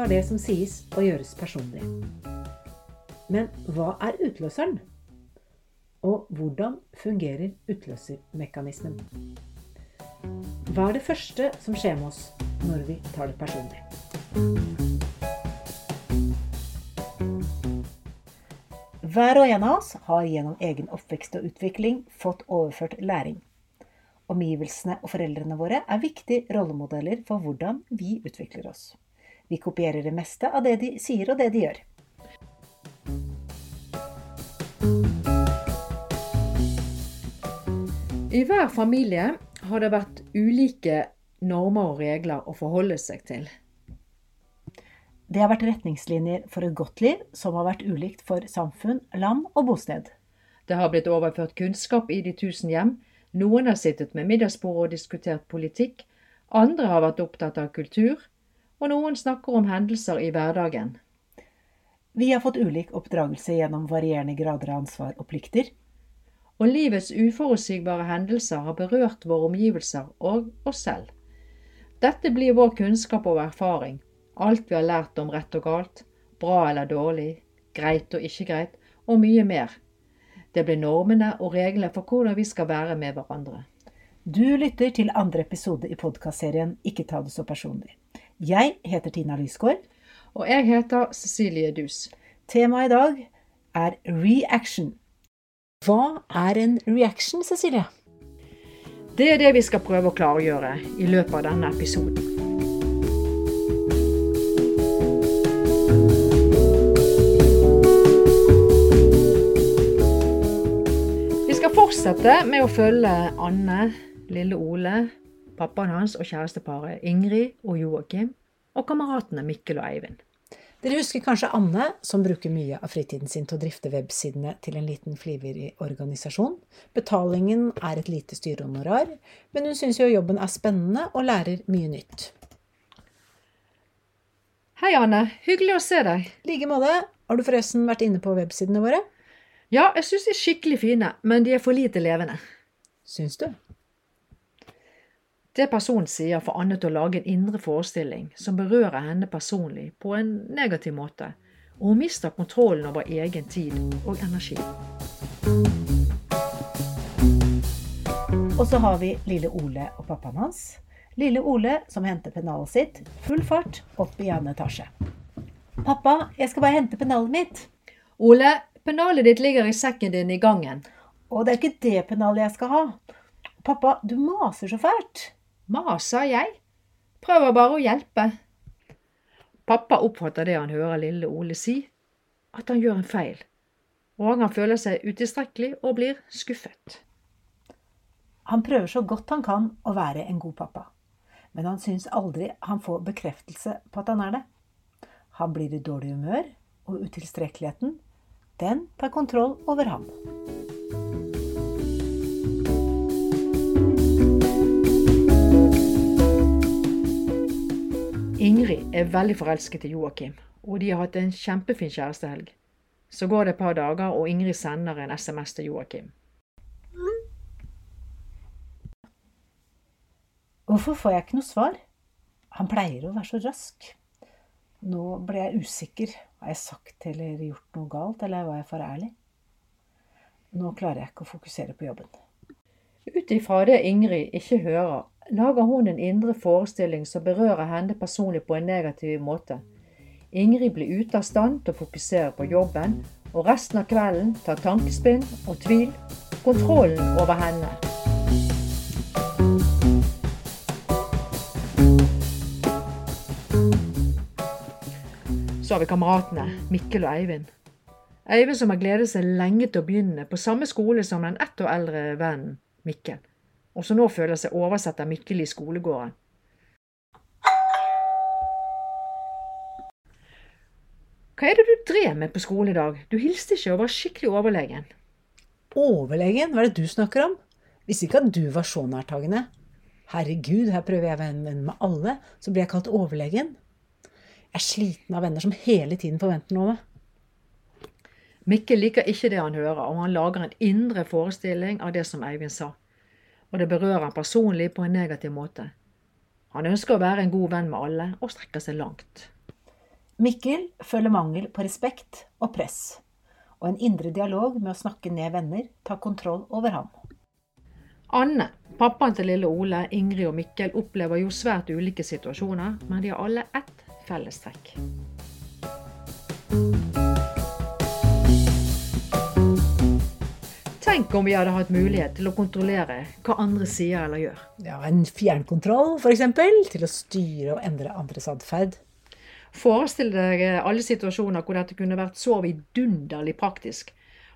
lar det som sies og gjøres personlig. Men hva er utløseren? Og hvordan fungerer utløsermekanismen? Hva er det første som skjer med oss når vi tar det personlig? Hver og en av oss har gjennom egen oppvekst og utvikling fått overført læring. Omgivelsene og foreldrene våre er viktige rollemodeller for hvordan vi utvikler oss. Vi kopierer det meste av det de sier og det de gjør. I hver familie har det vært ulike normer og regler å forholde seg til. Det har vært retningslinjer for et godt liv som har vært ulikt for samfunn, land og bosted. Det har blitt overført kunnskap i de tusen hjem. Noen har sittet med middagsbordet og diskutert politikk. Andre har vært opptatt av kultur. Og noen snakker om hendelser i hverdagen. Vi har fått ulik oppdragelse gjennom varierende grader av ansvar og plikter. Og livets uforutsigbare hendelser har berørt våre omgivelser og oss selv. Dette blir vår kunnskap og erfaring. Alt vi har lært om rett og galt, bra eller dårlig, greit og ikke greit, og mye mer. Det blir normene og reglene for hvordan vi skal være med hverandre. Du lytter til andre episode i podkastserien Ikke ta det så personlig. Jeg heter Tina Lysgård. Og jeg heter Cecilie Dus. Temaet i dag er reaction. Hva er en reaction, Cecilie? Det er det vi skal prøve å klargjøre i løpet av denne episoden. Vi skal fortsette med å følge Anne, lille Ole, pappaen hans og kjæresteparet Ingrid og Joakim, og kameratene Mikkel og Eivind. Dere husker kanskje Anne, som bruker mye av fritiden sin til å drifte websidene til en liten frivillig organisasjon. Betalingen er et lite styrehonorar, men hun syns jo jobben er spennende og lærer mye nytt. Hei, Anne. Hyggelig å se deg. I like måte. Har du forresten vært inne på websidene våre? Ja, jeg syns de er skikkelig fine, men de er for lite levende. Syns du? Det personen sier, får Anne til å lage en indre forestilling som berører henne personlig på en negativ måte, og hun mister kontrollen over egen tid og energi. Og så har vi lille Ole og pappaen hans. Lille Ole som henter pennalet sitt, full fart, opp i annen etasje. Pappa, jeg skal bare hente pennalet mitt. Ole, pennalet ditt ligger i sekken din i gangen. Og det er ikke det pennalet jeg skal ha. Pappa, du maser så fælt. Maser jeg? Prøver bare å hjelpe. Pappa oppfatter det han hører lille Ole si, at han gjør en feil, og han føler seg utilstrekkelig og blir skuffet. Han prøver så godt han kan å være en god pappa, men han syns aldri han får bekreftelse på at han er det. Han blir i dårlig humør, og utilstrekkeligheten, den tar kontroll over ham. Ingrid er veldig forelsket i Joakim, og de har hatt en kjempefin kjærestehelg. Så går det et par dager, og Ingrid sender en SMS til Joakim. Hvorfor får jeg ikke noe svar? Han pleier å være så rask. Nå ble jeg usikker. Har jeg sagt eller gjort noe galt, eller var jeg for ærlig? Nå klarer jeg ikke å fokusere på jobben. Ut ifra det Ingrid ikke hører, lager hun en indre forestilling som berører henne personlig på en negativ måte. Ingrid blir ute av stand til å fokusere på jobben, og resten av kvelden tar tankespinn og tvil kontrollen over henne. Så har vi kameratene Mikkel og Eivind. Eivind som har gledet seg lenge til å begynne på samme skole som den ett år eldre vennen Mikkel, og som nå føler seg oversett av Mikkel i skolegården. Hva er det du drev med på skolen i dag? Du hilste ikke og var skikkelig overlegen. Overlegen? Hva er det du snakker om? Visste ikke at du var så nærtagende. Herregud, her prøver jeg å være venn med alle, så blir jeg kalt overlegen. Jeg er sliten av venner som hele tiden forventer noe av meg. Mikkel liker ikke det han hører, og han lager en indre forestilling av det som Eivind sa. Og det berører han personlig på en negativ måte. Han ønsker å være en god venn med alle, og strekker seg langt. Mikkel føler mangel på respekt og press, og en indre dialog med å snakke ned venner tar kontroll over ham. Anne, pappaen til lille Ole, Ingrid og Mikkel opplever jo svært ulike situasjoner, men de har alle ett fellestrekk. Tenk om vi hadde hatt mulighet til å kontrollere hva andre sier eller gjør. Ja, En fjernkontroll, f.eks., til å styre og endre andres atferd. Forestill deg alle situasjoner hvor dette kunne vært så vidunderlig praktisk,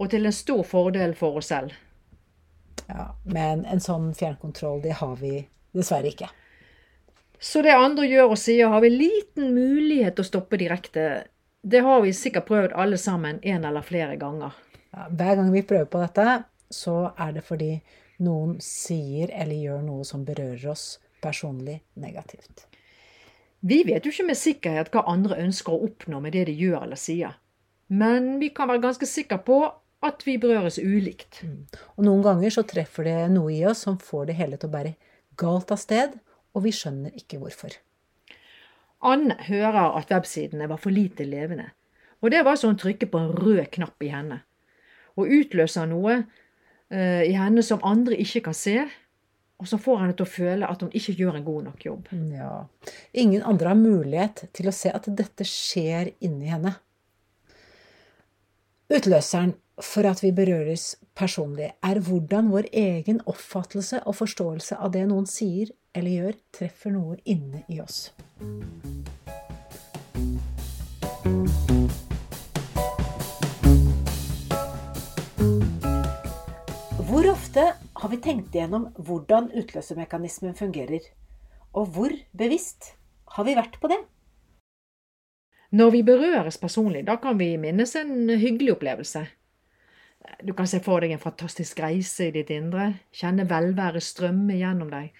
og til en stor fordel for oss selv. Ja, Men en sånn fjernkontroll, det har vi dessverre ikke. Så det andre gjør og sier, har vi liten mulighet til å stoppe direkte. Det har vi sikkert prøvd alle sammen en eller flere ganger. Hver gang vi prøver på dette, så er det fordi noen sier eller gjør noe som berører oss personlig negativt. Vi vet jo ikke med sikkerhet hva andre ønsker å oppnå med det de gjør eller sier. Men vi kan være ganske sikre på at vi berøres ulikt. Og noen ganger så treffer det noe i oss som får det hele til å bære galt av sted, og vi skjønner ikke hvorfor. Anne hører at websidene var for lite levende, og det var så hun trykket på en rød knapp i henne. Og utløser noe eh, i henne som andre ikke kan se, og som får henne til å føle at hun ikke gjør en god nok jobb. Ja. Ingen andre har mulighet til å se at dette skjer inni henne. Utløseren for at vi berøres personlig, er hvordan vår egen oppfattelse og forståelse av det noen sier eller gjør, treffer noe inne i oss. Ofte har vi tenkt igjennom hvordan utløsermekanismen fungerer? Og hvor bevisst har vi vært på det? Når vi berøres personlig, da kan vi minnes en hyggelig opplevelse. Du kan se for deg en fantastisk reise i ditt indre, kjenne velværet strømme gjennom deg.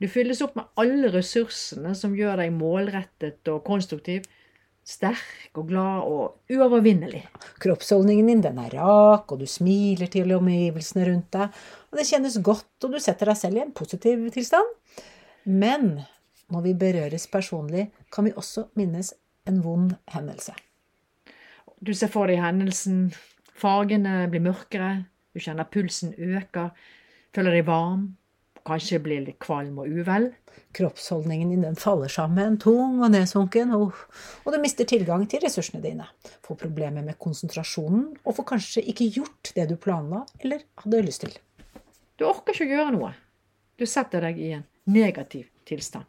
Du fylles opp med alle ressursene som gjør deg målrettet og konstruktiv, sterk og glad og uovervinnelig. Kroppsholdningen din den er rak, og du smiler til omgivelsene rundt deg. Og det kjennes godt, og du setter deg selv i en positiv tilstand. Men når vi berøres personlig, kan vi også minnes en vond hendelse. Du ser for deg hendelsen, fargene blir mørkere, du kjenner pulsen øker, føler deg varm, kanskje blir litt kvalm og uvel. Kroppsholdningen din den faller sammen, tung og nedsunken, og, og du mister tilgang til ressursene dine. Får problemer med konsentrasjonen, og får kanskje ikke gjort det du planla eller hadde lyst til. Du orker ikke å gjøre noe. Du setter deg i en negativ tilstand.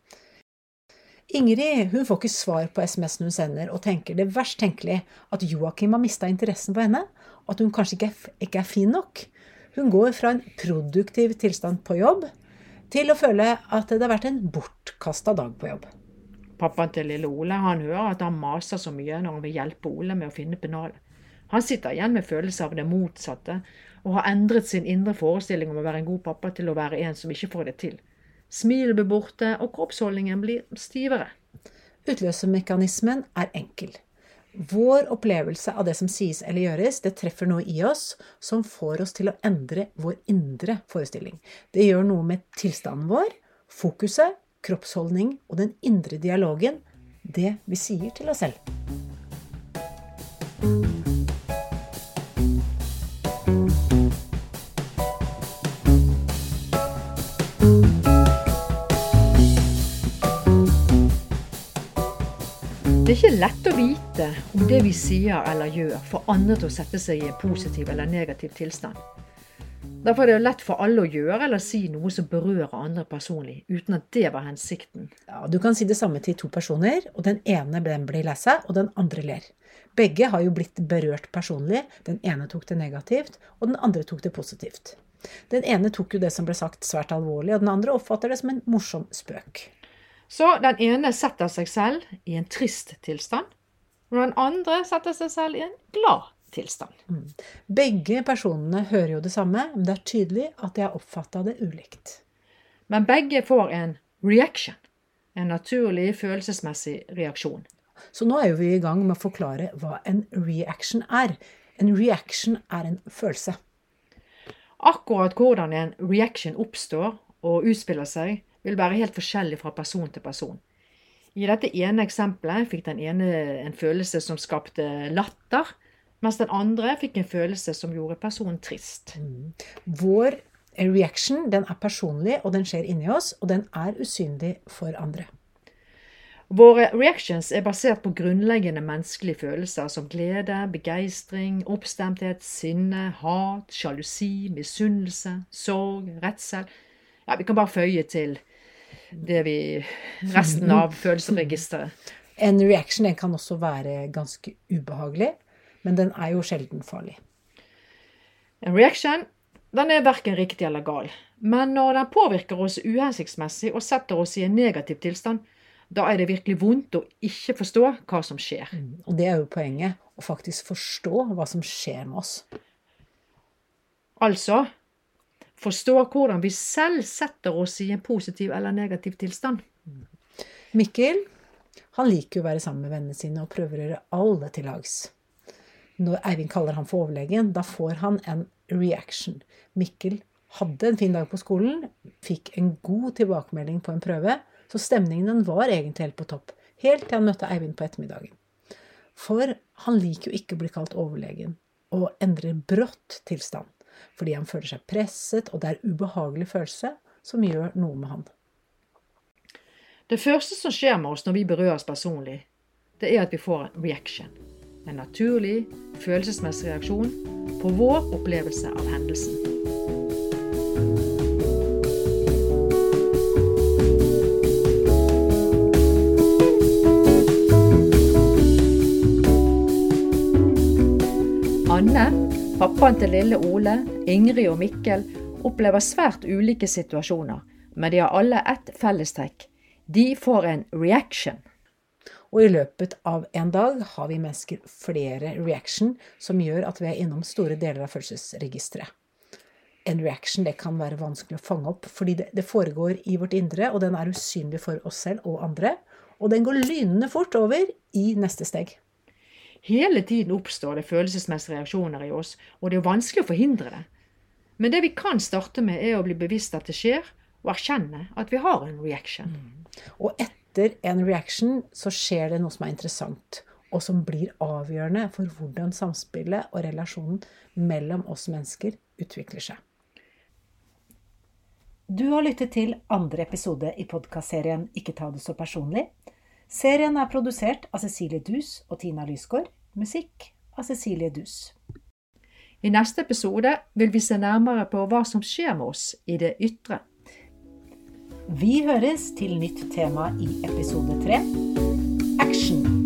Ingrid hun får ikke svar på SMS-en hun sender, og tenker det verst tenkelig at Joakim har mista interessen for henne, og at hun kanskje ikke er, ikke er fin nok. Hun går fra en produktiv tilstand på jobb til å føle at det har vært en bortkasta dag på jobb. Pappaen til lille Ole han hører at han maser så mye når han vil hjelpe Ole med å finne pennalet. Han sitter igjen med følelse av det motsatte, og har endret sin indre forestilling om å være en god pappa til å være en som ikke får det til. Smilet blir borte, og kroppsholdningen blir stivere. Utløsermekanismen er enkel. Vår opplevelse av det som sies eller gjøres, det treffer noe i oss som får oss til å endre vår indre forestilling. Det gjør noe med tilstanden vår, fokuset, kroppsholdning og den indre dialogen, det vi sier til oss selv. Vite om det vi sier eller gjør, får andre til å sette seg i en positiv eller negativ tilstand. Derfor er det lett for alle å gjøre eller si noe som berører andre personlig, uten at det var hensikten. Ja, du kan si det samme til to personer, og den ene den blir lei seg, og den andre ler. Begge har jo blitt berørt personlig. Den ene tok det negativt, og den andre tok det positivt. Den ene tok jo det som ble sagt svært alvorlig, og den andre oppfatter det som en morsom spøk. Så den ene setter seg selv i en trist tilstand, og den andre setter seg selv i en glad tilstand. Begge personene hører jo det samme, men det er tydelig at de har oppfatta det ulikt. Men begge får en reaction, en naturlig følelsesmessig reaksjon. Så nå er jo vi i gang med å forklare hva en reaction er. En reaction er en følelse. Akkurat hvordan en reaction oppstår og utspiller seg, vil være helt forskjellig fra person til person. I dette ene eksempelet fikk den ene en følelse som skapte latter, mens den andre fikk en følelse som gjorde personen trist. Vår reaction den er personlig, og den skjer inni oss, og den er usynlig for andre. Våre reactions er basert på grunnleggende menneskelige følelser som glede, begeistring, oppstemthet, sinne, hat, sjalusi, misunnelse, sorg, redsel. Ja, vi kan bare føye til det vi resten av følelsesregisteret. En reaction den kan også være ganske ubehagelig, men den er jo sjelden farlig. En reaction den er verken riktig eller gal, men når den påvirker oss uhensiktsmessig og setter oss i en negativ tilstand, da er det virkelig vondt å ikke forstå hva som skjer. Og det er jo poenget, å faktisk forstå hva som skjer med oss. Altså forstå hvordan vi selv setter oss i en positiv eller negativ tilstand. Mikkel han liker jo å være sammen med vennene sine og prøver å gjøre alle til lags. Når Eivind kaller han for overlegen, da får han en reaction. Mikkel hadde en fin dag på skolen, fikk en god tilbakemelding på en prøve, så stemningen var egentlig helt på topp. Helt til han møtte Eivind på ettermiddagen. For han liker jo ikke å bli kalt overlegen, og endrer brått tilstand. Fordi han føler seg presset, og det er ubehagelig følelse som gjør noe med han. Det første som skjer med oss når vi berøres personlig, det er at vi får en reaction. En naturlig, følelsesmessig reaksjon på vår opplevelse av hendelsen. Pappaen til lille Ole, Ingrid og Mikkel opplever svært ulike situasjoner, men de har alle ett fellestrekk. De får en reaction. Og i løpet av en dag har vi mennesker flere reaction som gjør at vi er innom store deler av følelsesregisteret. En reaction det kan være vanskelig å fange opp, fordi det, det foregår i vårt indre, og den er usynlig for oss selv og andre. Og den går lynende fort over i neste steg. Hele tiden oppstår det følelsesmessige reaksjoner i oss, og det er vanskelig å forhindre det. Men det vi kan starte med, er å bli bevisst at det skjer, og erkjenne at vi har en reaction. Og etter en reaction så skjer det noe som er interessant, og som blir avgjørende for hvordan samspillet og relasjonen mellom oss mennesker utvikler seg. Du har lyttet til andre episode i podkastserien Ikke ta det så personlig. Serien er produsert av Cecilie Dus og Tina Lysgård. Musikk av Cecilie Dus. I neste episode vil vi se nærmere på hva som skjer med oss i det ytre. Vi høres til nytt tema i episode tre Action.